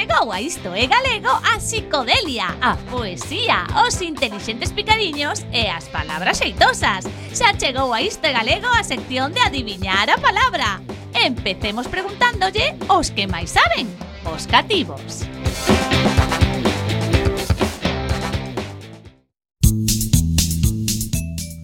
chegou a Isto é Galego a psicodelia, a poesía, os intelixentes picadiños e as palabras xeitosas. Xa chegou a Isto é Galego a sección de adiviñar a palabra. Empecemos preguntándolle os que máis saben, os cativos.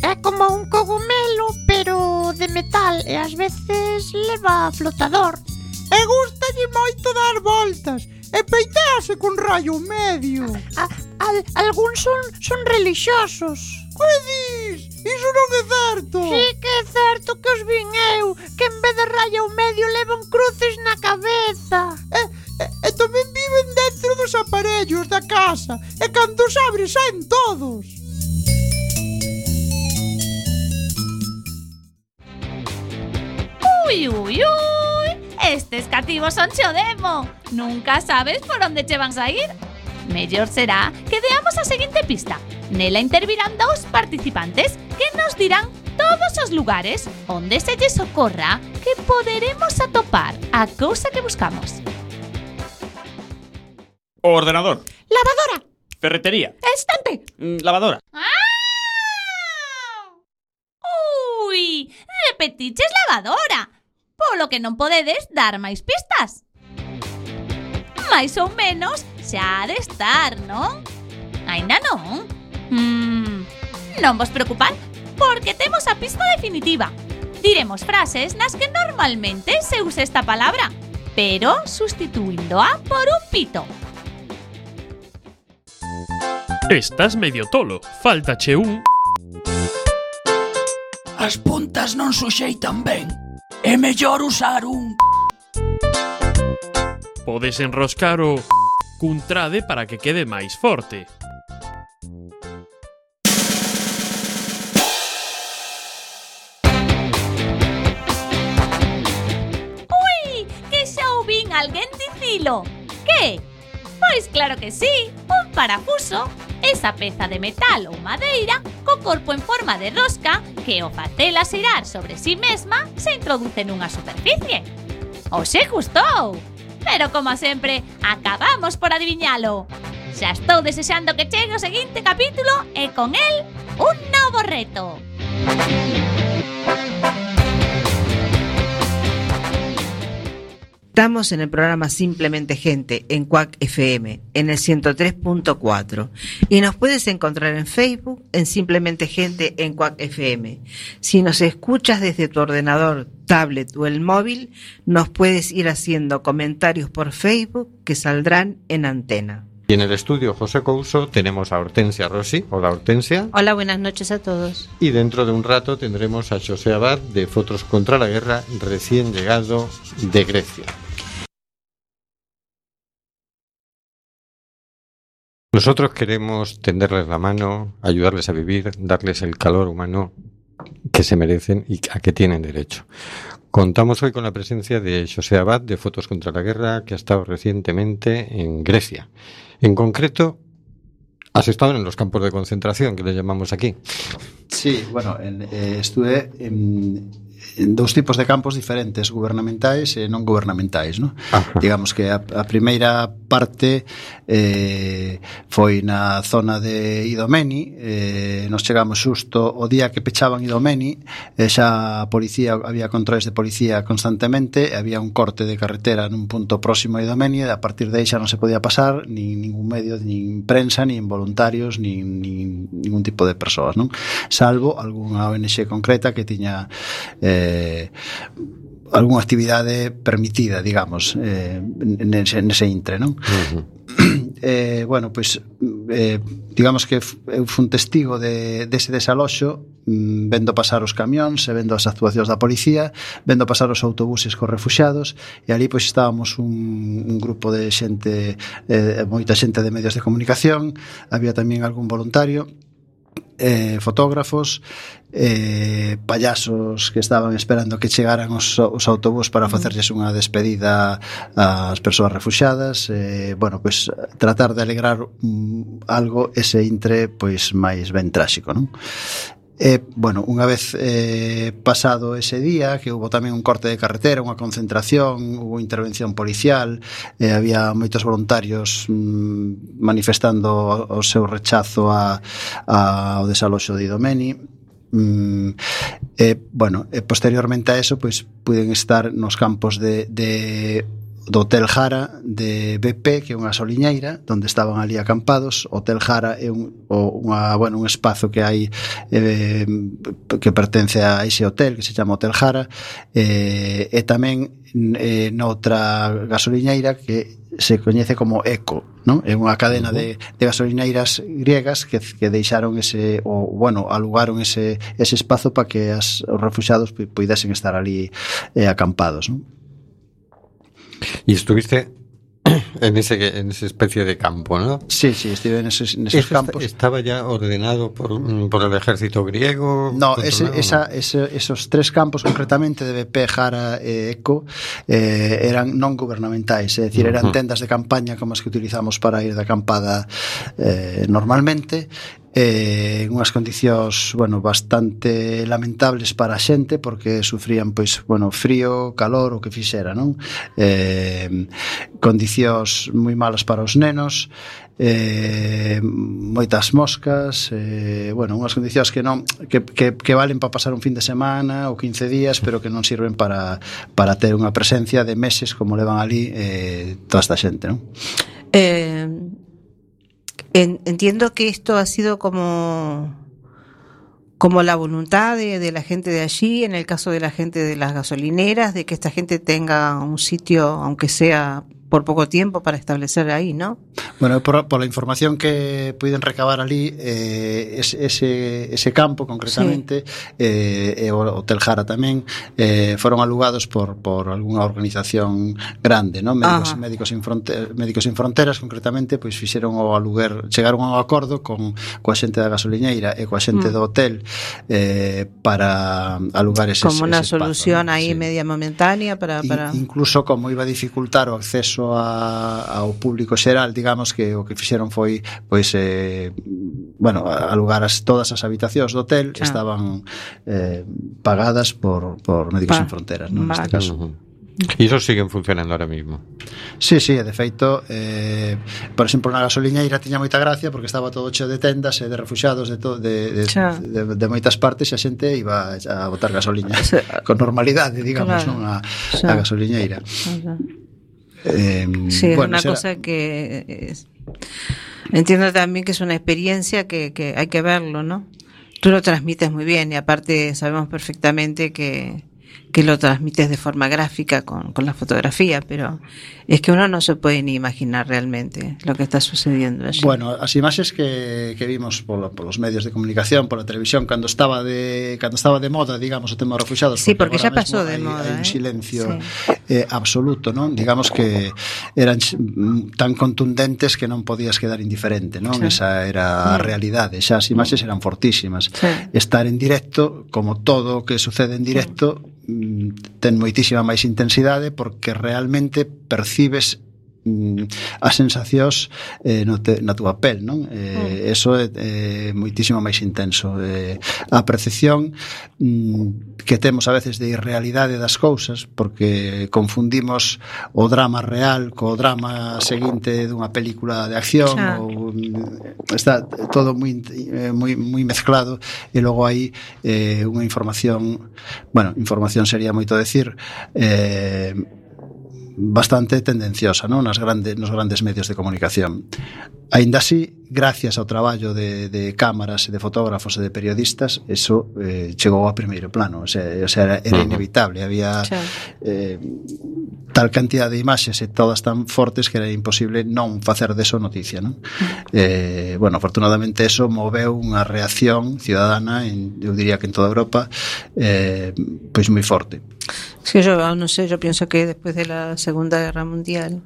É como un cogumelo, pero de metal e ás veces leva flotador. E gustalle moito dar voltas e peitease con rayo medio. A, a, algúns son, son relixiosos. Que dis? Iso non é certo. Si sí que é certo que os vin eu, que en vez de rayo medio levan cruces na cabeza. E, e, e tamén viven dentro dos aparellos da casa, e cando os abres saen todos. Ui, ui, ui. Estes cativos son xo demo. Nunca sabes por onde che van sair. Mellor será que deamos a seguinte pista. Nela intervirán dous participantes que nos dirán todos os lugares onde se lles ocorra que poderemos atopar a cousa que buscamos. O ordenador. Lavadora. Ferretería. Estante. Mm, lavadora. ¡Ah! Ui, repetiches lavadora polo que non podedes dar máis pistas. Mais ou menos xa ha de estar, non? Ainda non. Mm, non vos preocupad, porque temos a pista definitiva. Diremos frases nas que normalmente se usa esta palabra, pero sustituíndoa por un pito. Estás medio tolo, faltache un... As puntas non suxeitan ben É mellor usar un Podes enroscar o cun trade para que quede máis forte. Ui, que xa ouvin alguén dicilo. Que? Pois claro que sí, un parafuso. Esa peza de metal ou madeira co corpo en forma de rosca que ao facela xirar sobre si sí mesma se introduce nunha superficie. Oxe gustou! Pero como sempre, acabamos por adiviñalo. Xa estou desexando que chegue o seguinte capítulo e con el un novo reto. Estamos en el programa Simplemente Gente en Cuac FM en el 103.4 y nos puedes encontrar en Facebook en Simplemente Gente en Cuac FM. Si nos escuchas desde tu ordenador, tablet o el móvil, nos puedes ir haciendo comentarios por Facebook que saldrán en antena. Y en el estudio José Couso tenemos a Hortensia Rossi. Hola Hortensia. Hola, buenas noches a todos. Y dentro de un rato tendremos a José Abad de Fotos contra la Guerra, recién llegado de Grecia. Nosotros queremos tenderles la mano, ayudarles a vivir, darles el calor humano que se merecen y a que tienen derecho. Contamos hoy con la presencia de José Abad de Fotos contra la Guerra, que ha estado recientemente en Grecia. En concreto, has estado en los campos de concentración, que le llamamos aquí. Sí, bueno, en, eh, estuve en dous tipos de campos diferentes, gubernamentais e non gubernamentais, no? Ajá. Digamos que a, a primeira parte eh, foi na zona de Idomeni, eh, nos chegamos xusto o día que pechaban Idomeni, eh, xa a policía había controles de policía constantemente, e había un corte de carretera nun punto próximo a Idomeni, e a partir de aí xa non se podía pasar nin ningún medio, nin prensa, nin voluntarios, nin, nin ningún tipo de persoas, non? Salvo algunha ONG concreta que tiña eh, eh, algunha actividade permitida, digamos, eh, nese, nese intre, non? Uh -huh. eh, bueno, pois, eh, digamos que eu fun testigo de, dese desaloxo mm, vendo pasar os camións e vendo as actuacións da policía, vendo pasar os autobuses cos refuxados e ali pois estábamos un, un grupo de xente, eh, moita xente de medios de comunicación, había tamén algún voluntario, eh, fotógrafos eh, payasos que estaban esperando que chegaran os, os autobús para facerlles unha despedida ás persoas refuxadas eh, bueno, pois tratar de alegrar mm, algo ese intre pois máis ben tráxico non? E, bueno, unha vez eh, pasado ese día, que hubo tamén un corte de carretera, unha concentración, hubo intervención policial, eh, había moitos voluntarios mm, manifestando o, o seu rechazo a, a, ao desaloxo de Idomeni, Mm, eh, bueno, e posteriormente a eso, pues puden estar nos campos de, de do Hotel Jara de BP, que é unha soliñeira, onde estaban ali acampados. O Hotel Jara é un, o, unha, bueno, un espazo que hai eh, que pertence a ese hotel, que se chama Hotel Jara, eh, e tamén eh, noutra gasoliñeira que se coñece como ECO, non? É unha cadena de, de gasolineiras griegas que, que deixaron ese, o, bueno, alugaron ese, ese espazo para que as, os refugiados poidesen estar ali eh, acampados, non? E estuviste en ese en esa especie de campo, ¿no? Sí, sí, estive neses, neses ¿Eso campos. esta- ¿Estaba ya ordenado por, mm, por el ejército griego? No, ese, esa, ese, esos tres campos concretamente de BP, Jara e Eco eh, eran non gubernamentais, é dicir, eran tendas de campaña como as que utilizamos para ir de acampada eh, normalmente eh, unhas condicións bueno, bastante lamentables para a xente porque sufrían pois bueno, frío, calor, o que fixera, non? Eh, condicións moi malas para os nenos, eh, moitas moscas, eh, bueno, unhas condicións que non que, que, que valen para pasar un fin de semana ou 15 días, pero que non sirven para, para ter unha presencia de meses como levan ali eh, toda esta xente, non? Eh, en- entiendo que esto ha sido como como la voluntad de, de la gente de allí, en el caso de la gente de las gasolineras, de que esta gente tenga un sitio, aunque sea por poco tiempo para establecer ahí, ¿no? Bueno, por, por la información que puiden recabar ali, eh, es, ese, ese campo concretamente, sí. eh, e o Hotel Jara tamén, eh, foron alugados por, por algunha organización grande, ¿no? Médicos, Ajá. médicos, sin fronteras, médicos sin fronteras, concretamente, pois fixeron o aluguer, chegaron a un acordo con coa xente da gasoliñeira e coa xente mm. do hotel eh, para alugar ese, Como ese espazo. Como unha solución aí sí. media momentánea para... para... In, incluso como iba a dificultar o acceso acceso a, ao público xeral, digamos que o que fixeron foi pois eh, bueno, alugar as, todas as habitacións do hotel ah. estaban eh, pagadas por, por Médicos pa. Sen Fronteras, non? Vale. Neste caso. E iso siguen funcionando ahora mismo Sí, sí, de feito eh, Por exemplo, na gasoliñeira tiña moita gracia Porque estaba todo cheo de tendas e de refuxados De, to, de, de, Xa. de, de moitas partes E a xente iba a botar gasoliña Con normalidade, digamos, claro. non a, a gasoliñeira Xa. Eh, Sí, es bueno, una será- cosa que es- entiendo también que es una experiencia que, que hay que verlo, ¿no? Tú lo transmites muy bien y aparte sabemos perfectamente que, que lo transmites de forma gráfica con, con la fotografía, pero es que uno no se puede ni imaginar realmente lo que está sucediendo allí. Bueno, as imaxes que, que vimos polo, polos medios de comunicación, pola televisión, cando estaba de cando estaba de moda, digamos, o tema dos refuxados, Sí, porque agora ya pasó de hai, moda, hai un ¿eh? silencio Sí. eh, absoluto, non? Digamos que eran mm, tan contundentes que non podías quedar indiferente, non? Sí. Esa era Sí. realidade, xa as imaxes eran fortísimas. Estar en directo, como todo que sucede en directo, ten moitísima máis intensidade porque realmente percibes mm, as sensacións eh, no, te, na túa pel, non? Eh. Mm. Eso é, eh, moitísimo máis intenso. Eh, a percepción mm, que temos a veces de irrealidade das cousas, porque confundimos o drama real co drama seguinte dunha película de acción Xa. ou mm, está todo moi eh, moi moi mezclado e logo hai eh, unha información, bueno, información sería moito decir, eh bastante tendenciosa non nas grandes nos grandes medios de comunicación. Aínda así, gracias ao traballo de, de cámaras e de fotógrafos e de periodistas, eso eh, chegou a primeiro plano, o sea, o sea era, era inevitable, había eh, tal cantidad de imaxes e todas tan fortes que era imposible non facer deso noticia, non? Eh, bueno, afortunadamente eso moveu unha reacción ciudadana en, eu diría que en toda Europa eh, pois moi forte. Es que yo no sé, yo pienso que después de la Segunda Guerra Mundial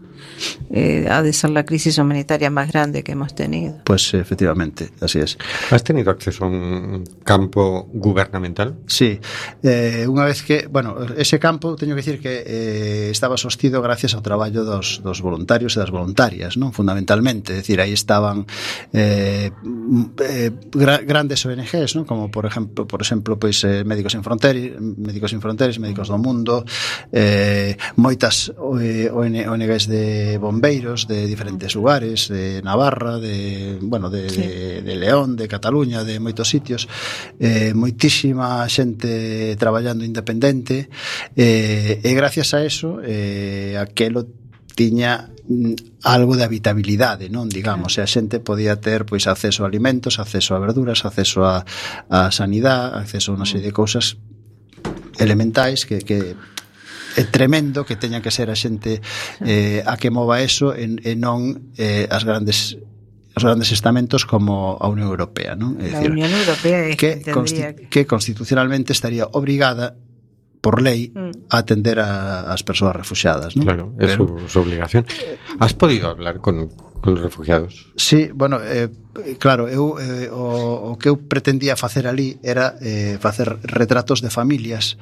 eh, ha de ser la crisis humanitaria más grande que hemos tenido. Pues efectivamente, así es. ¿Has tenido acceso a un campo gubernamental? Sí, eh, unha vez que, bueno, ese campo teño que decir que eh, estaba sostido gracias ao traballo dos, dos voluntarios e das voluntarias, non? Fundamentalmente, é dicir, aí estaban eh, eh, gra, grandes ONGs, non? Como por exemplo, por exemplo, pois eh, Médicos Sin Fronteras, Médicos Sin Fronteras, Médicos do mundo, eh, moitas eh, ONGs de bombeiros de diferentes lugares, de Navarra, de, bueno, de, sí. de, de León, de Cataluña, de moitos sitios, eh, moitísima xente traballando independente, eh, e gracias a eso, eh, aquelo tiña mm, algo de habitabilidade, non, digamos, claro. e a xente podía ter pois acceso a alimentos, acceso a verduras, acceso a a sanidade, acceso a unha serie de cousas elementais que, que é tremendo que teña que ser a xente eh, a que mova eso e, e non eh, as grandes os grandes estamentos como a Unión Europea, non? É a Unión Europea é que, consti que constitucionalmente estaría obrigada por lei mm. a atender a, as persoas refugiadas, non? Claro, é Pero, su, su obligación. Has podido hablar con os refugiados. Sí, bueno, eh, claro, eu eh, o, o que eu pretendía facer ali era eh, facer retratos de familias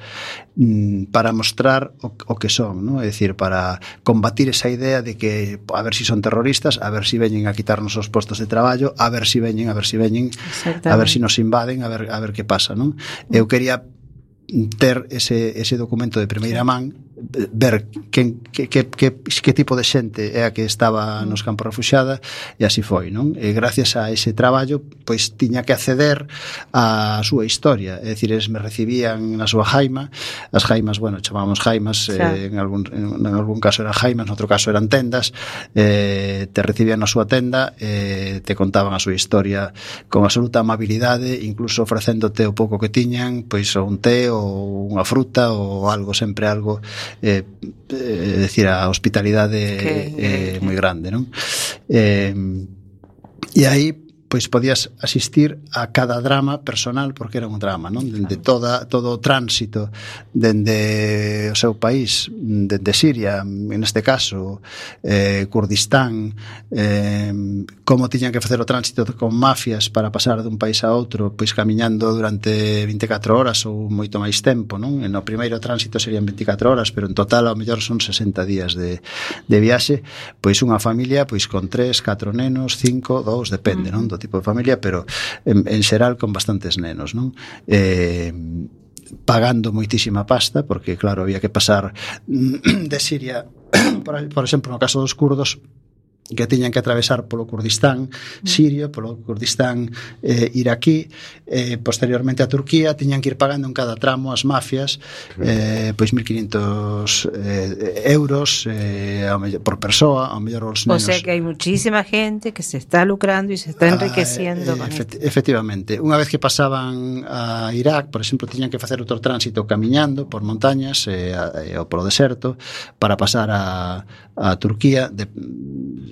mm, para mostrar o, o que son, ¿no? é dicir, para combatir esa idea de que a ver si son terroristas, a ver si veñen a quitarnos os postos de traballo, a ver si veñen, a ver si veñen, a ver si nos invaden, a ver a ver que pasa, non? Eu quería ter ese, ese documento de primeira man ver quen, que, que, que, que tipo de xente é a que estaba nos campos refuxada e así foi, non? E gracias a ese traballo, pois tiña que acceder á súa historia, é dicir, eles me recibían na súa jaima, as jaimas, bueno, chamábamos jaimas, eh, en, algún, en, en algún caso eran jaimas, en outro caso eran tendas, eh, te recibían na súa tenda, eh, te contaban a súa historia con absoluta amabilidade, incluso ofrecéndote o pouco que tiñan, pois un té ou unha fruta ou algo, sempre algo eh, eh, decir, a hospitalidade Que- eh, moi grande, non? Eh, e aí pois podías asistir a cada drama personal porque era un drama, non? Dende toda todo o tránsito dende o seu país, dende Siria, en este caso, eh Kurdistán, eh como tiñan que facer o tránsito con mafias para pasar dun país a outro, pois camiñando durante 24 horas ou moito máis tempo, non? E no primeiro tránsito serían 24 horas, pero en total ao mellor son 60 días de de viaxe, pois unha familia pois con 3, 4 nenos, 5, 2, depende, non? Do tipo de familia, pero en, en xeral con bastantes nenos, non? Eh, pagando moitísima pasta, porque claro, había que pasar de Siria, por, por exemplo, no caso dos curdos, que tiñan que atravesar polo Kurdistán mm. sirio, polo Kurdistán eh, iraquí, eh, posteriormente a Turquía, tiñan que ir pagando en cada tramo as mafias eh, pois 1.500 eh, euros eh, ao mellor, por persoa, ao mellor os nenos. O sea que hai muchísima gente que se está lucrando e se está ah, enriqueciendo. Ah, eh, efect efectivamente. Unha vez que pasaban a Irak, por exemplo, tiñan que facer outro tránsito camiñando por montañas eh, a, eh, ou polo deserto para pasar a, a Turquía de,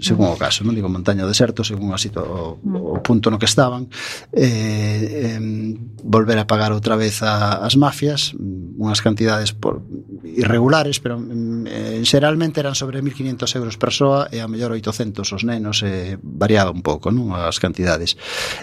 según o caso, non digo montaña ou deserto, según a o, o punto no que estaban, eh, eh, volver a pagar outra vez a, as mafias, mm, unhas cantidades por, irregulares, pero mm, eh, xeralmente eran sobre 1.500 euros persoa e a mellor 800 os nenos, eh, variaba un pouco non as cantidades.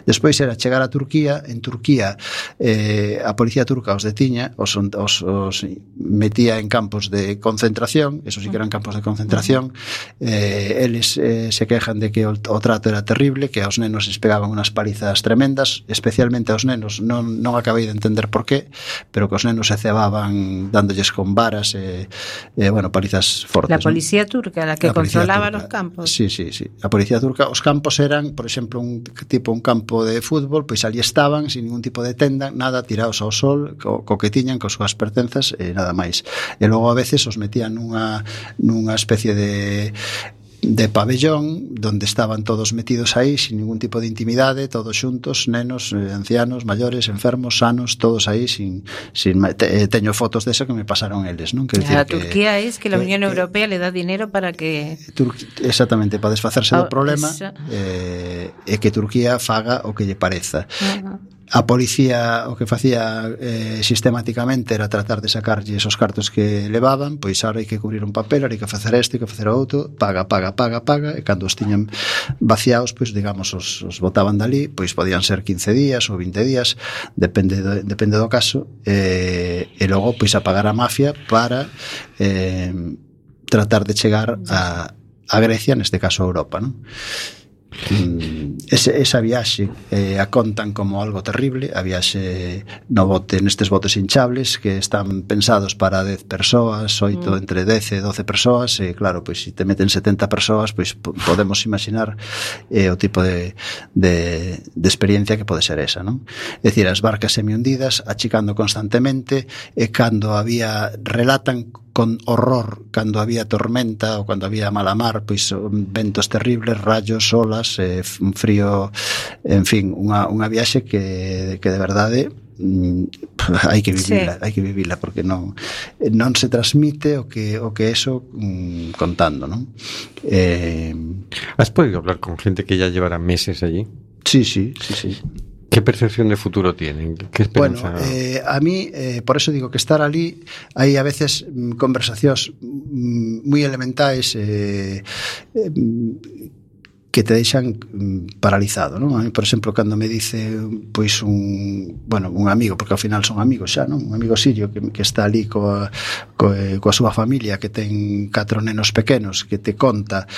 Despois era chegar a Turquía, en Turquía eh, a policía turca os detiña, os, os, os metía en campos de concentración, eso sí que eran campos de concentración, eh, eles eh, se quejan de que o, o trato era terrible, que aos nenos les pegaban unas palizas tremendas, especialmente aos nenos, non, non acabei de entender por qué, pero que os nenos se cebaban dándolles con varas e, e bueno, palizas fortes. La policía ¿no? turca, la que la controlaba turca. los campos. Sí, sí, sí. A policía turca, os campos eran, por exemplo, un tipo un campo de fútbol, pois ali estaban, sin ningún tipo de tenda, nada, tirados ao sol, co, co que tiñan, co súas pertenzas e nada máis. E logo a veces os metían nunha, nunha especie de de pabellón donde estaban todos metidos aí sin ningún tipo de intimidade, todos xuntos, nenos, eh, ancianos, maiores, enfermos, sanos, todos aí sin sin te, eh, teño fotos deso que me pasaron eles, non? Que a Turquía que, é es que a Unión que, Europea le dá dinero para que Tur exactamente para desfacerse ah, do problema esa... eh, e que Turquía faga o que lle pareza. Uh -huh. A policía o que facía eh, sistemáticamente era tratar de sacarlle esos cartos que levaban, pois ahora hai que cubrir un papel, ahora hai que facer este, hai que facer outro, paga, paga, paga, paga, e cando os tiñan vaciados, pois digamos, os, os botaban dali, pois podían ser 15 días ou 20 días, depende do, depende do caso, eh, e logo pois a pagar a mafia para eh, tratar de chegar a, a Grecia, neste caso a Europa, non? ese, esa viaxe eh, a contan como algo terrible a viaxe no bote nestes botes hinchables que están pensados para 10 persoas, 8 mm. entre 10 e 12 persoas e claro, pois se te meten 70 persoas, pois podemos imaginar eh, o tipo de, de, de experiencia que pode ser esa, non? É dicir, as barcas semi hundidas achicando constantemente e cando había relatan con horror cando había tormenta ou cando había mala mar, pois um, ventos terribles, rayos, olas, eh, frío, en fin, unha, unha viaxe que, que de verdade mm, hai que vivila, sí. hai que vivila porque non non se transmite o que o que eso mm, contando, non? Eh, has podido hablar con gente que ya llevará meses allí? Sí, sí, sí, sí. ¿Qué percepción de futuro tienen? ¿Qué esperanza? Bueno, eh, a mí, eh, por eso digo que estar allí, hay a veces mm, conversacións mm, muy elementais eh, eh, que te deixan mm, paralizado, non? A mí, por exemplo, cando me dice pois un, bueno, un amigo, porque ao final son amigos xa, non? Un amigo sirio que, que está ali coa, coa, eh, coa súa familia que ten catro nenos pequenos, que te conta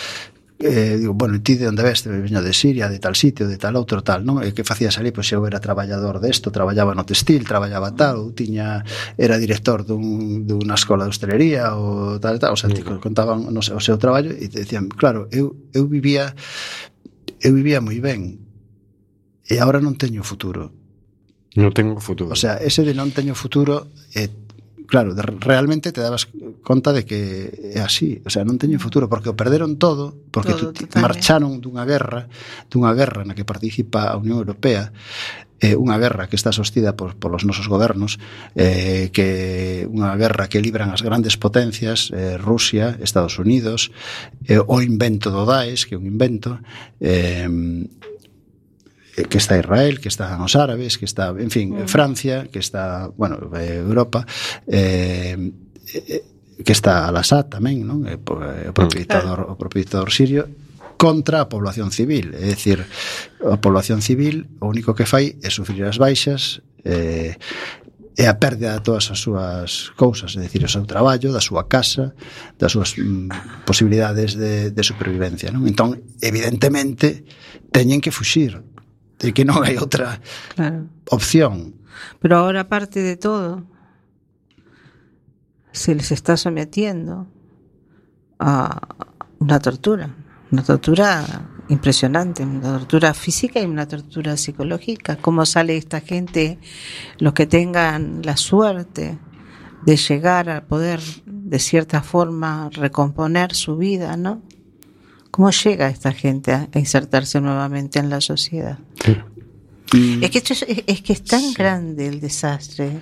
eh, digo, bueno, ti de onde veste? Veño de Siria, de tal sitio, de tal outro, tal, non? E que facías ali? Pois eu era traballador desto, traballaba no textil, traballaba tal, ou tiña, era director dun, dunha escola de hostelería, ou tal, tal, o sea, ti contaban no sei, o seu traballo e te decían, claro, eu, eu vivía eu vivía moi ben e agora non teño futuro. Non tengo futuro. O sea, ese de non teño futuro eh, claro, de, realmente te dabas conta de que é así, o sea, non teñen futuro porque o perderon todo, porque todo, tu, marcharon dunha guerra, dunha guerra na que participa a Unión Europea, eh, unha guerra que está sostida por, os nosos gobernos, eh, que unha guerra que libran as grandes potencias, eh, Rusia, Estados Unidos, eh, o invento do Daesh, que é un invento, eh, Eh, que está Israel, que están os árabes, que está, en fin, mm. Francia, que está, bueno, eh, Europa, eh, eh, que está Al-Assad tamén, non? O propio dictador, o propio dictador sirio contra a población civil, é dicir, a población civil o único que fai é sufrir as baixas, eh, e a perda de todas as súas cousas, é dicir, o seu traballo, da súa casa, das súas mm, posibilidades de, de supervivencia. Non? Entón, evidentemente, teñen que fuxir de que non hai outra Claro. opción. Pero ahora, aparte de todo, se les está sometiendo a una tortura, una tortura impresionante, una tortura física y una tortura psicológica. ¿Cómo sale esta gente, los que tengan la suerte de llegar a poder, de cierta forma, recomponer su vida, ¿no? ¿Cómo llega esta gente a insertarse nuevamente en la sociedad? Es que, esto es, es que es tan grande el desastre,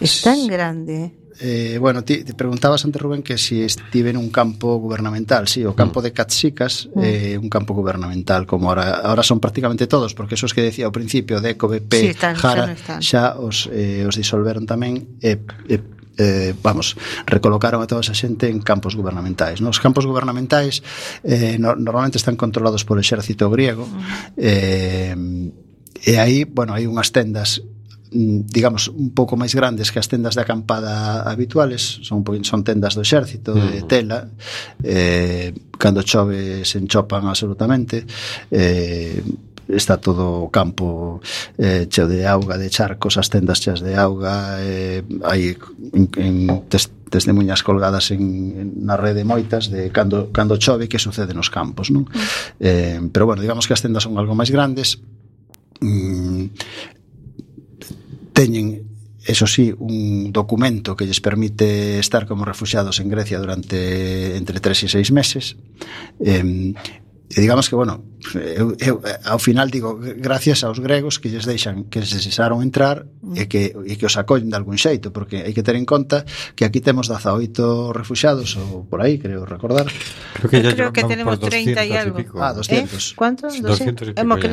es tan grande. Eh, bueno, te preguntabas antes, Rubén, que si estive nun campo gubernamental. Sí, o campo de Catsicas é eh, un campo gubernamental, como ahora, ahora son prácticamente todos, porque esos que decía ao principio, DECO, BP, Sí, están, xa Jara, non están. xa os, eh, os disolveron tamén e, e eh, vamos, recolocaron a toda esa xente en campos gubernamentais. Nos campos gubernamentais eh, no, normalmente están controlados polo exército griego. Eh, e aí, bueno, hai unhas tendas mm, digamos, un pouco máis grandes que as tendas de acampada habituales. Son son tendas do exército, de mm. tela. Eh, cando chove se enchopan absolutamente. Eh, está todo o campo eh, cheo de auga, de charcos, as tendas cheas de auga, eh, hai en, en tes, testemunhas colgadas en, en na rede moitas de cando, cando chove que sucede nos campos, non? Mm. Eh, pero bueno, digamos que as tendas son algo máis grandes, mm, teñen eso sí, un documento que lles permite estar como refugiados en Grecia durante entre 3 e 6 meses. Eh, e digamos que, bueno, eu, eu ao final digo gracias aos gregos que lles deixan que se cesaron entrar mm. e que e que os acollen de algún xeito porque hai que ter en conta que aquí temos 18 refuxados ou por aí creo recordar. Creo que, creo que tenemos 30 e algo. y ah 200 ¿Eh? ¿cuántos? 200 y pico que...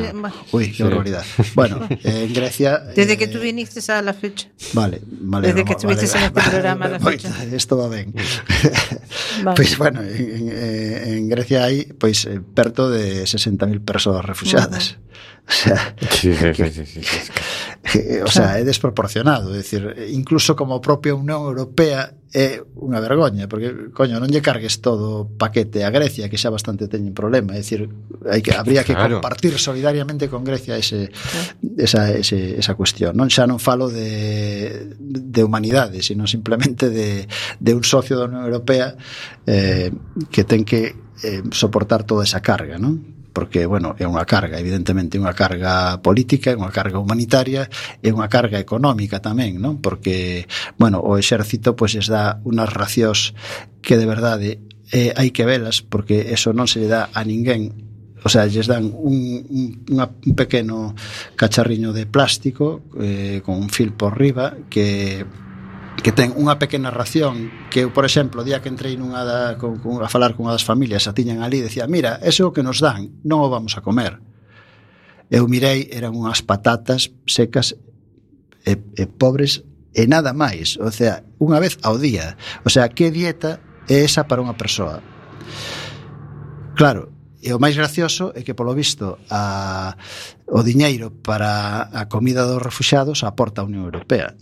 uy que sí. barbaridad. Bueno eh, en Grecia desde eh... que tú viniste a la fecha. vale vale desde que estuviste vale, en este programa a la fecha. esto va ben vale. pues bueno en, en, eh, en Grecia hai pois pues, eh, perto de 60 60.000 persoas refugiadas. O sea, sí, sí, sí, que, o sea, é desproporcionado, é dicir, incluso como a propia Unión Europea é unha vergoña, porque coño, non lle cargues todo o paquete a Grecia, que xa bastante teñen problema, é dicir, hai que habría que claro. compartir solidariamente con Grecia ese esa ese, esa cuestión. Non xa non falo de de humanidade, sino simplemente de de un socio da Unión Europea eh que ten que eh, soportar toda esa carga, non? porque, bueno, é unha carga, evidentemente, unha carga política, é unha carga humanitaria, é unha carga económica tamén, non? Porque, bueno, o exército pois es dá unhas racións que de verdade eh, hai que velas porque eso non se lle dá a ninguén o sea, lles dan un, un, un pequeno cacharriño de plástico eh, con un fil por riba que que ten unha pequena ración que eu, por exemplo, o día que entrei nunha da, con, con, a falar cunha das familias a tiñan ali, decía, mira, eso que nos dan non o vamos a comer eu mirei, eran unhas patatas secas e, e pobres e nada máis o sea, unha vez ao día. O sea, que dieta é esa para unha persoa? Claro, E o máis gracioso é que, polo visto, a, o diñeiro para a comida dos refuxados aporta a Unión Europea.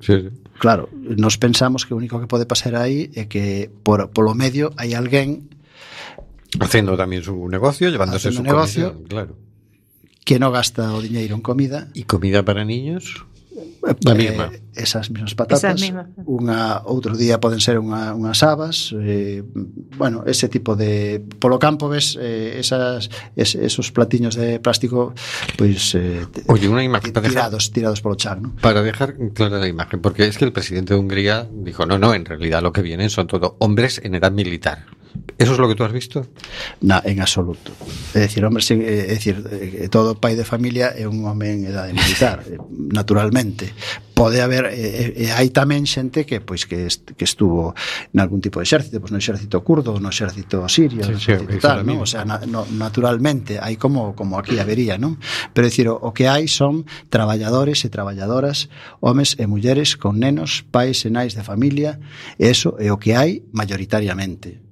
Sí, sí. Claro, nos pensamos que o único que pode pasar aí é que por, polo medio hai alguén Facendo tamén su negocio, llevándose su negocio, comisión, claro. Que non gasta o diñeiro en comida. E comida para niños? La misma. Eh, esas mismas patatas. Esas mismas. Unha outro día poden ser unha, unhas habas, eh, bueno, ese tipo de polo campo ves eh, esas es, esos platiños de plástico eh, Oye, una imagen para dejar, tirados, tirados polo chan, ¿no? para dejar clara la imagen, porque es que el presidente de Hungría dijo, no, no, en realidad lo que vienen son todo hombres en edad militar. ¿Eso es lo que tú has visto? Na, en absoluto. É dicir, hombre, sí, eh, é dicir, eh, todo pai de familia é un home en edade militar, eh, naturalmente. Pode haber e, e hai tamén xente que pois que est, que estuvo en algún tipo de exército, pois no exército curdo, no exército sirio, sí, no exército sí, tal, non? O sea, na, no, naturalmente hai como como aquí habería, non? Pero é dicir, o, o que hai son traballadores e traballadoras, homes e mulleres con nenos, pais e nais de familia, e eso é o que hai mayoritariamente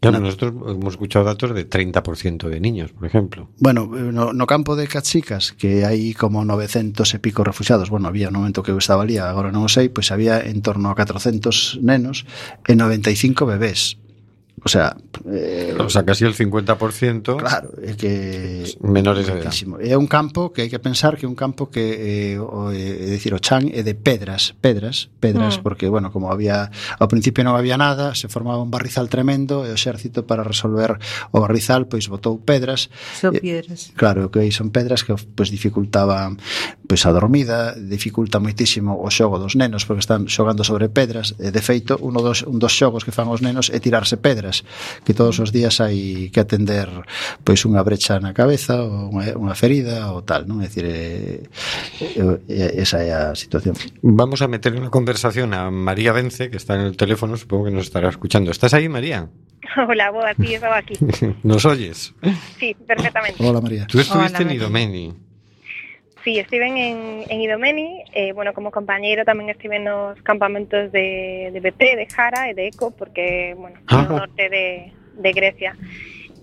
Claro, no. nosotros hemos escuchado datos de 30% de niños, por ejemplo. Bueno, eh, no, no campo de Cachicas, que hai como 900 e pico refugiados, bueno, había un momento que eu estaba ali, agora non o sei, pois había en torno a 400 nenos e 95 bebés. O sea, eh, o sea, casi el 50%. Claro, é que menores de edad. É un campo que hai que pensar que é un campo que eh, o, eh, é dicir, o chan é de pedras, pedras, pedras, mm. porque bueno, como había ao principio non había nada, se formaba un barrizal tremendo e o exército para resolver o barrizal pois botou pedras. Son eh, piedras. Eh, claro, que son pedras que pois dificultaban pois a dormida, dificulta moitísimo o xogo dos nenos porque están xogando sobre pedras, e de feito, uno dos un dos xogos que fan os nenos é tirarse pedras que todos os días hai que atender pois unha brecha na cabeza ou unha, unha ferida ou tal, non? É dicir, é, é, esa é a situación. Vamos a meter en la conversación a María Vence, que está en el teléfono, supongo que nos estará escuchando. ¿Estás ahí, María? Hola, boa, sí, estaba aquí. ¿Nos oyes? Sí, perfectamente. Hola, María. Tú estuviste Hola, en Idomeni. Sí, estive en, en Idomeni, eh, bueno, como compañeiro tamén estive nos campamentos de, de BP, de Jara e de Eco, porque, bueno, ah. Ajá. no norte de, de Grecia.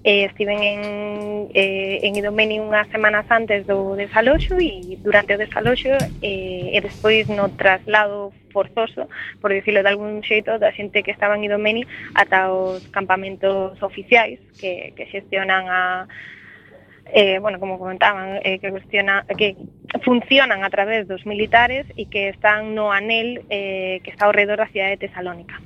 Eh, estiven en, eh, en Idomeni unhas semanas antes do desaloxo e durante o desaloxo eh, e despois no traslado forzoso, por dicirlo de algún xeito, da xente que estaba en Idomeni ata os campamentos oficiais que, que xestionan a eh, bueno, como comentaban, eh, que, cuestiona, que funcionan a través dos militares e que están no anel eh, que está ao redor da cidade de Tesalónica.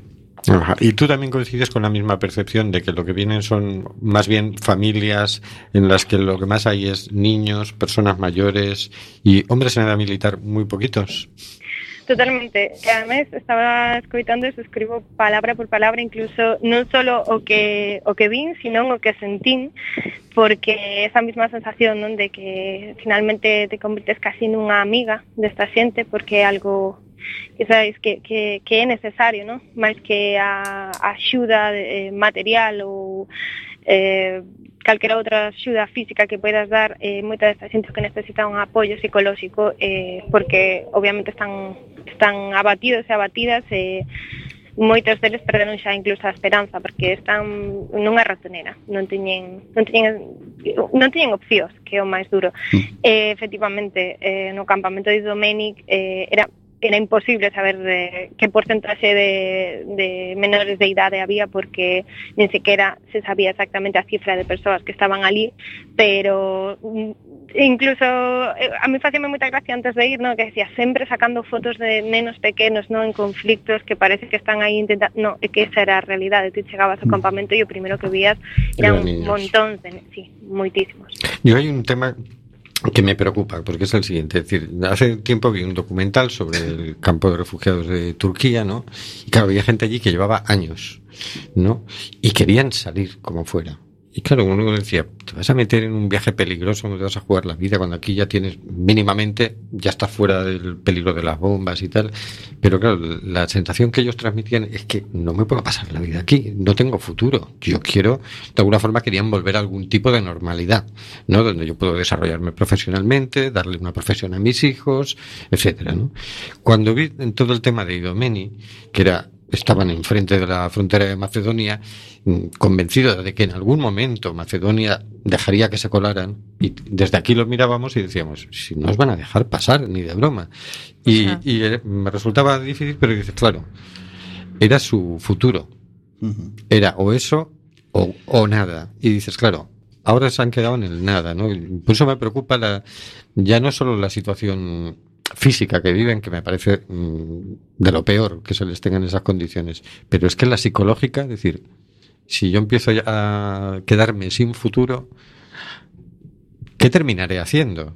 Y tú también coincides con la misma percepción de que lo que vienen son más bien familias en las que lo que más hay es niños, personas mayores y hombres en edad militar muy poquitos. Totalmente. E ademais estaba escoitando e escribo palabra por palabra incluso non solo o que o que vin, sino o que sentín, porque esa mesma sensación non de que finalmente te convertes casi nunha amiga desta xente porque é algo que sabes que, que, que é necesario, non? Máis que a, a axuda de, eh, material ou eh, calquera outra axuda física que poidas dar eh, moita desta xente que necesita un apoio psicolóxico eh, porque obviamente están están abatidos e abatidas e eh, moitos deles perderon xa incluso a esperanza porque están nunha ratonera, non teñen non teñen non teñen opcións, que é o máis duro. Mm. Eh, efectivamente, eh, no campamento de Domenic eh, era era imposible saber de qué porcentaje de, de, menores de idade había porque nin sequera se sabía exactamente a cifra de persoas que estaban ali, pero mm, incluso eh, a mí facíame moita gracia antes de ir, no, que decía sempre sacando fotos de nenos pequenos, no, en conflictos que parece que están aí intentando, no, é que esa era a realidade, Tú chegabas ao mm. campamento e o primeiro que vías eran era un montóns de, sí, moitísimos. Yo hai un tema que me preocupa, porque es el siguiente. Es decir, hace tiempo vi un documental sobre el campo de refugiados de Turquía, ¿no? Y claro, había gente allí que llevaba años, ¿no? Y querían salir como fuera. Y claro, uno decía, te vas a meter en un viaje peligroso, no te vas a jugar la vida, cuando aquí ya tienes mínimamente, ya estás fuera del peligro de las bombas y tal. Pero claro, la sensación que ellos transmitían es que no me puedo pasar la vida aquí, no tengo futuro. Yo quiero, de alguna forma querían volver a algún tipo de normalidad, ¿no? Donde yo puedo desarrollarme profesionalmente, darle una profesión a mis hijos, etcétera, ¿no? Cuando vi en todo el tema de Idomeni, que era estaban enfrente de la frontera de Macedonia, mm, convencidos de que en algún momento Macedonia dejaría que se colaran. Y desde aquí los mirábamos y decíamos, si no os van a dejar pasar, ni de broma. Y, eh, me resultaba difícil, pero dices, claro, era su futuro. Era o eso o, o nada. Y dices, claro, ahora se han quedado en el nada, ¿no? Por eso me preocupa la, ya no solo la situación física que viven, que me parece mm, de lo peor que se les tenga en esas condiciones, pero es que la psicológica, es decir, si yo empiezo ya a quedarme sin futuro, ¿qué terminaré haciendo?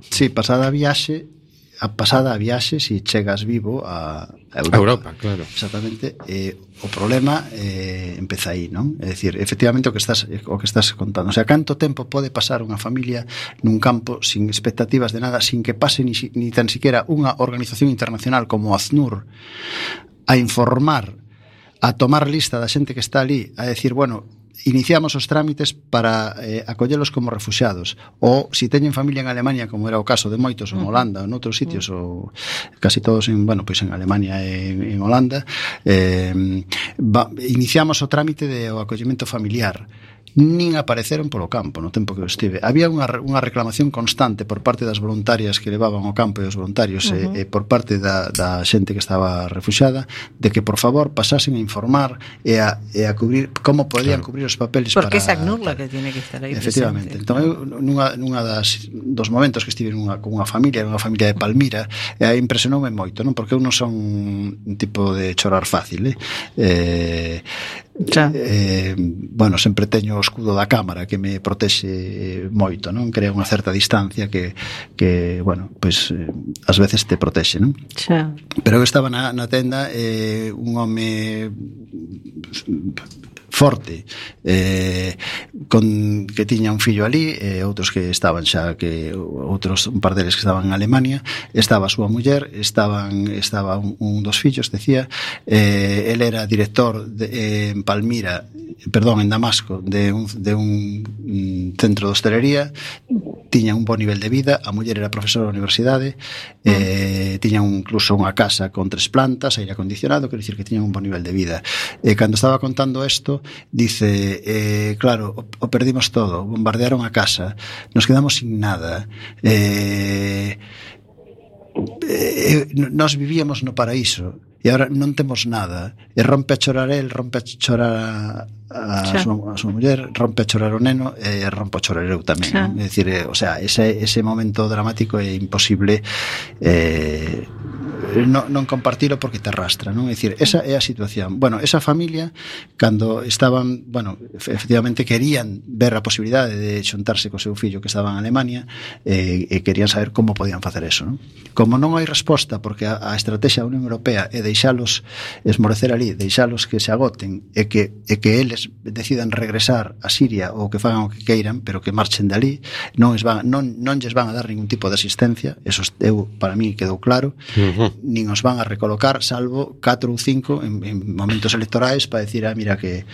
Sí, pasada a viaxe a pasada a viaxe se chegas vivo a, a Europa. A Europa, claro. Exactamente. Eh, o problema eh, empeza aí, non? É dicir, efectivamente o que estás o que estás contando. O sea, canto tempo pode pasar unha familia nun campo sin expectativas de nada, sin que pase ni, ni tan siquiera unha organización internacional como ACNUR a informar a tomar lista da xente que está ali, a decir, bueno, iniciamos os trámites para eh, acollelos como refugiados ou se si teñen familia en Alemania como era o caso de moitos en Holanda ou noutros sitios ou casi todos en, bueno, pois en Alemania e en, en Holanda eh, va, iniciamos o trámite de o acollemento familiar nin apareceron polo campo no tempo que eu estive. Había unha, unha reclamación constante por parte das voluntarias que levaban ao campo e os voluntarios eh, uh -huh. Eh, e, e por parte da, da xente que estaba refuxada de que por favor pasasen a informar e a, e a cubrir como podían claro. cubrir os papeles Porque para... Porque esa Sagnurla que tiene que estar aí Efectivamente. Presente. Entón eu nunha, nunha das, dos momentos que estive nunha, con unha familia, unha familia de Palmira, e aí impresionoume moito, non? Porque eu non son un tipo de chorar fácil, eh? eh Xa. Eh, bueno, sempre teño o escudo da cámara que me protexe moito, non? Crea unha certa distancia que, que bueno, pois pues, eh, ás veces te protexe, non? Xa. Pero eu estaba na, na tenda eh, un home forte eh, con, que tiña un fillo ali e eh, outros que estaban xa que outros un par deles que estaban en Alemania estaba a súa muller estaban estaba un, un dos fillos decía eh, el era director de, eh, en Palmira perdón, en Damasco de un, de un mm, centro de hostelería tiña un bo nivel de vida a muller era profesora da universidade eh, tiña un, incluso unha casa con tres plantas, aire acondicionado quero dicir que tiña un bo nivel de vida. E cando estaba contando isto dice, eh, claro, o, o perdimos todo, bombardearon a casa, nos quedamos sin nada, eh, eh, nós vivíamos no paraíso e agora non temos nada e rompe a chorar el, rompe a chorar a, a, xa. súa, a súa muller rompe a chorar o neno eh, e rompe a chorar eu tamén xa. é dicir, eh, o sea, ese, ese momento dramático é imposible eh, non, non compartilo porque te arrastra, non? É dicir, esa é a situación. Bueno, esa familia cando estaban, bueno, efectivamente querían ver a posibilidade de xuntarse co seu fillo que estaba en Alemania eh, e querían saber como podían facer eso, non? Como non hai resposta porque a, a estrategia da Unión Europea é deixalos esmorecer ali, deixalos que se agoten e que e que eles decidan regresar a Siria ou que fagan o que queiran, pero que marchen de ali, non es van non non lles van a dar ningún tipo de asistencia, eso eu para mí quedou claro. Mm -huh. nin os van a recolocar salvo 4 ou 5 en, en momentos electorais para decir, ah, mira que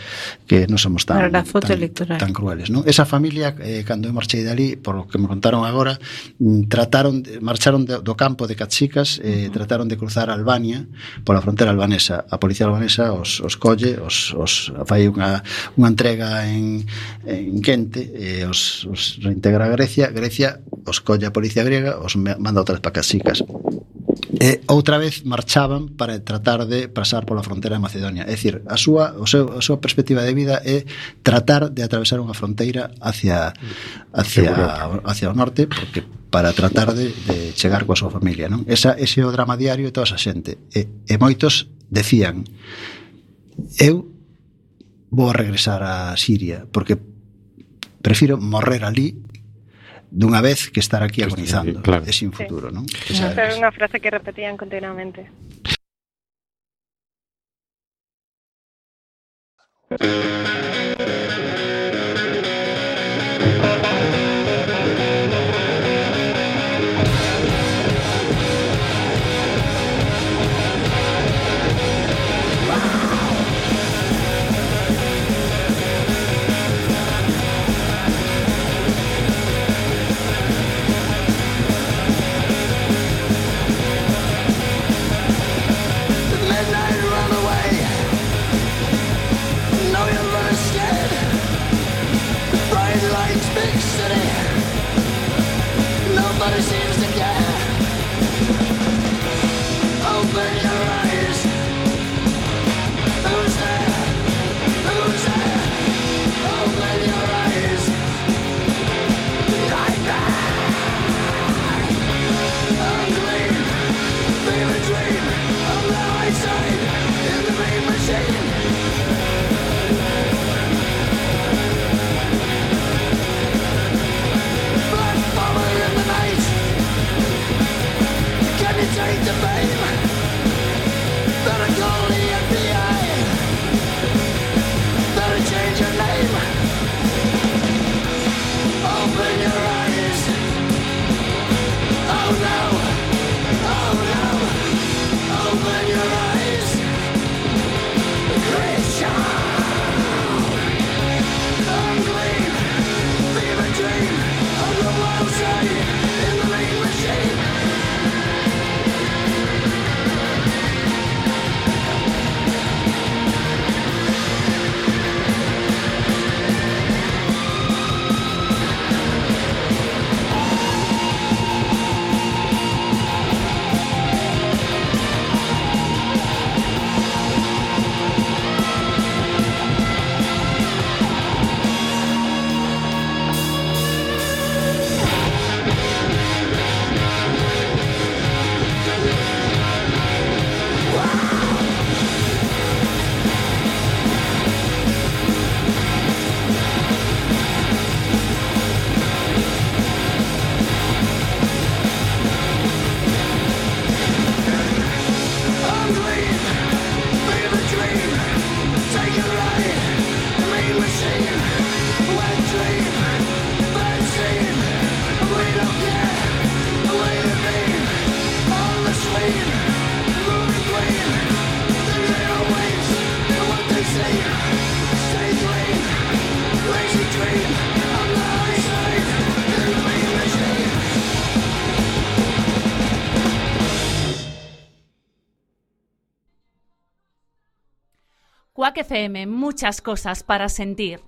que non somos tan tan, electoral. tan crueles, non? Esa familia eh, cando eu marchei dali, por lo que me contaron agora, mm, trataron marcharon de, do campo de Cachicas, eh, uh -huh. trataron de cruzar Albania pola fronteira albanesa. A policía albanesa os os colle, os os fai unha unha entrega en en Quente, eh, os os reintegra a Grecia, Grecia os colle a policía griega, os manda outra vez para Cachicas. E outra vez marchaban para tratar de pasar pola fronteira de Macedonia. É dicir, a súa, o seu, a súa perspectiva de vida é tratar de atravesar unha fronteira hacia, hacia, hacia o norte, porque para tratar de, de chegar coa súa familia. Non? Esa, ese é o drama diario de toda esa xente. E, e moitos decían, eu vou a regresar a Siria, porque prefiro morrer ali dunha vez que estar aquí agonizando claro. e sin futuro, non? Esa era unha frase que repetían continuamente. FM, muchas cosas para sentir.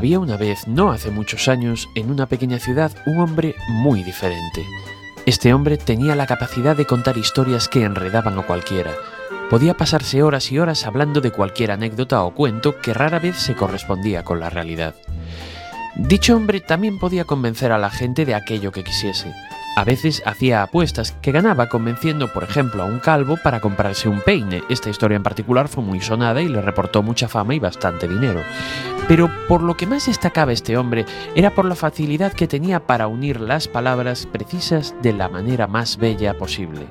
Había una vez, no hace muchos años, en una pequeña ciudad, un hombre muy diferente. Este hombre tenía la capacidad de contar historias que enredaban a cualquiera. Podía pasarse horas y horas hablando de cualquier anécdota o cuento que rara vez se correspondía con la realidad. Dicho hombre también podía convencer a la gente de aquello que quisiese. A veces hacía apuestas que ganaba convenciendo, por ejemplo, a un calvo para comprarse un peine. Esta historia en particular fue muy sonada y le reportó mucha fama y bastante dinero. Pero por lo que más destacaba este hombre era por la facilidad que tenía para unir las palabras precisas de la manera más bella posible.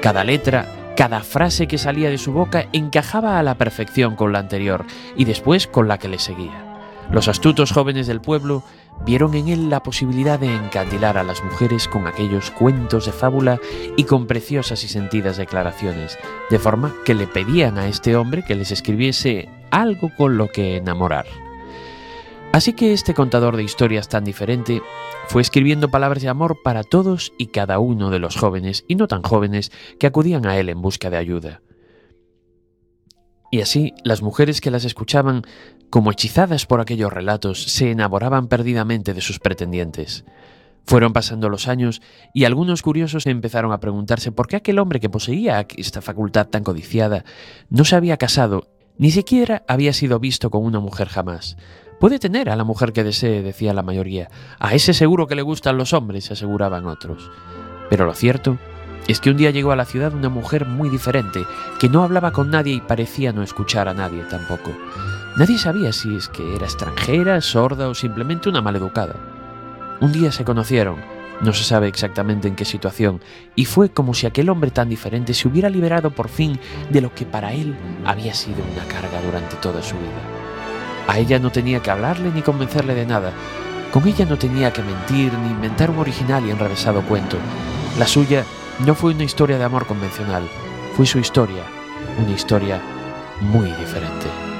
Cada letra, cada frase que salía de su boca encajaba a la perfección con la anterior y después con la que le seguía. Los astutos jóvenes del pueblo vieron en él la posibilidad de encandilar a las mujeres con aquellos cuentos de fábula y con preciosas y sentidas declaraciones, de forma que le pedían a este hombre que les escribiese algo con lo que enamorar. Así que este contador de historias tan diferente fue escribiendo palabras de amor para todos y cada uno de los jóvenes y no tan jóvenes que acudían a él en busca de ayuda. Y así las mujeres que las escuchaban, como hechizadas por aquellos relatos, se enamoraban perdidamente de sus pretendientes. Fueron pasando los años y algunos curiosos empezaron a preguntarse por qué aquel hombre que poseía esta facultad tan codiciada no se había casado, ni siquiera había sido visto con una mujer jamás. Puede tener a la mujer que desee, decía la mayoría. A ese seguro que le gustan los hombres, aseguraban otros. Pero lo cierto es que un día llegó a la ciudad una mujer muy diferente, que no hablaba con nadie y parecía no escuchar a nadie tampoco. Nadie sabía si es que era extranjera, sorda o simplemente una maleducada. Un día se conocieron, no se sabe exactamente en qué situación, y fue como si aquel hombre tan diferente se hubiera liberado por fin de lo que para él había sido una carga durante toda su vida. A ella no tenía que hablarle ni convencerle de nada. Con ella no tenía que mentir ni inventar un original y enrevesado cuento. La suya no fue una historia de amor convencional, fue su historia, una historia muy diferente.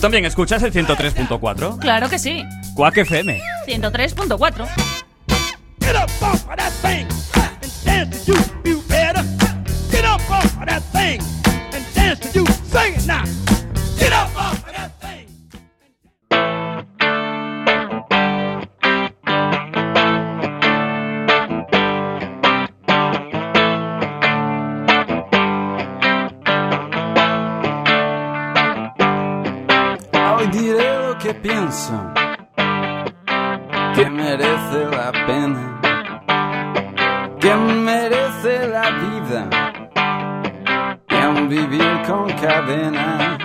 ¿Tú también escuchas el 103.4? Claro que sí. Quack FM. 103.4. pienso merece la pena, que merece la vida, y vivir con cadena.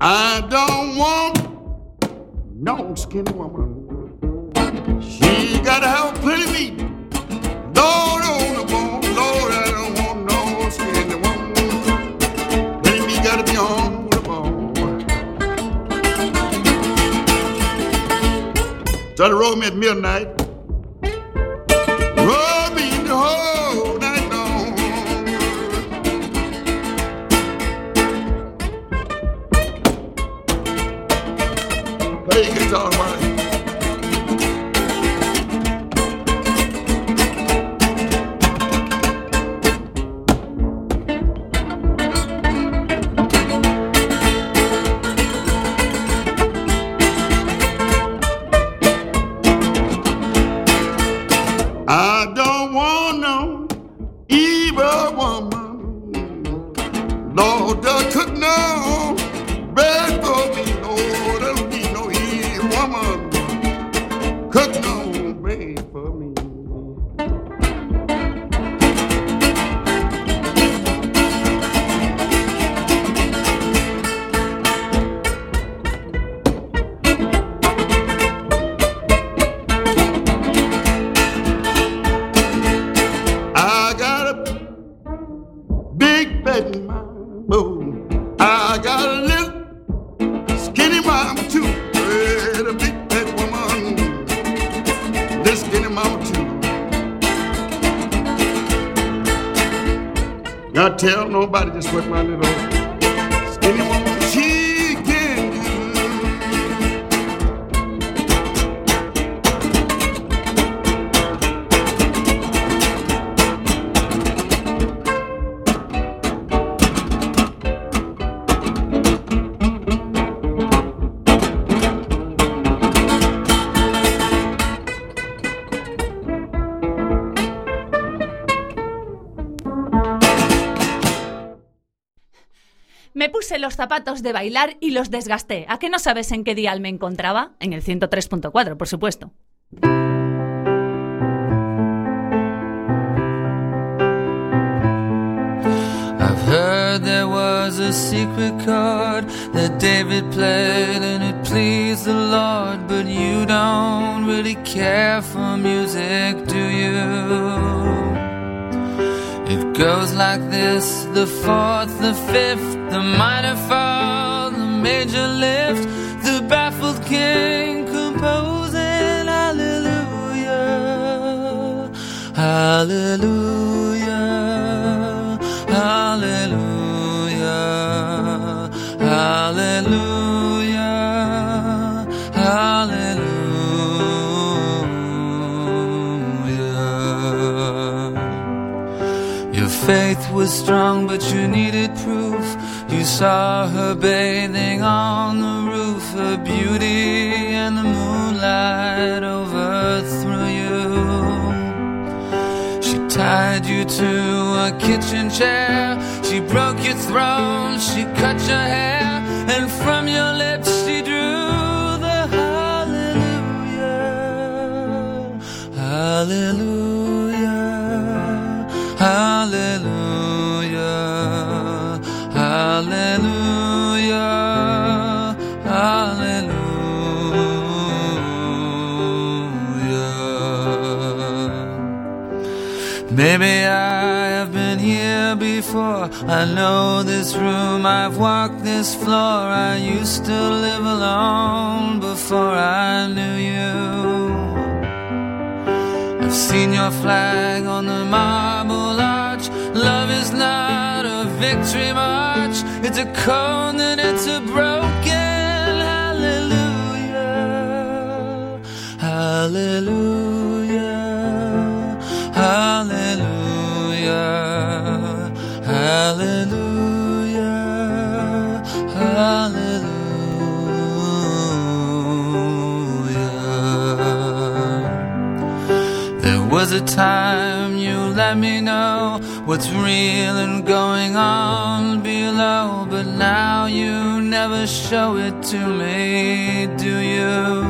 I don't want no skinny woman. She gotta have plenty meat. Lord, I don't want, Lord, I don't want no skinny woman. Plenty meat gotta be on. Started rolling at midnight. Los zapatos de bailar y los desgasté. ¿A qué no sabes en qué dial me encontraba? En el 103.4, por supuesto. I've heard there was a secret chord that David played and it pleased the Lord, but you don't really care for music, do you? It goes like this the fourth, the fifth, the minor fall, the major lift, the baffled king composing hallelujah, hallelujah, hallelujah, hallelujah, faith was strong, but you needed proof. You saw her bathing on the roof, her beauty and the moonlight overthrew you. She tied you to a kitchen chair. She broke your throne. She cut your hair. And from your lips I know this room, I've walked this floor. I used to live alone before I knew you. I've seen your flag on the marble arch. Love is not a victory march, it's a cone and it's a broken hallelujah. Hallelujah. A time you let me know what's real and going on below, but now you never show it to me, do you?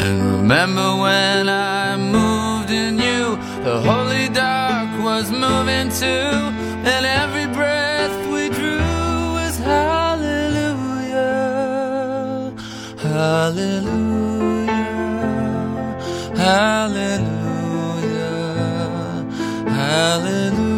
And remember when I moved in you, the holy dark was moving too, and every breath we drew was hallelujah, Hallelujah, Hallelujah. Hallelujah.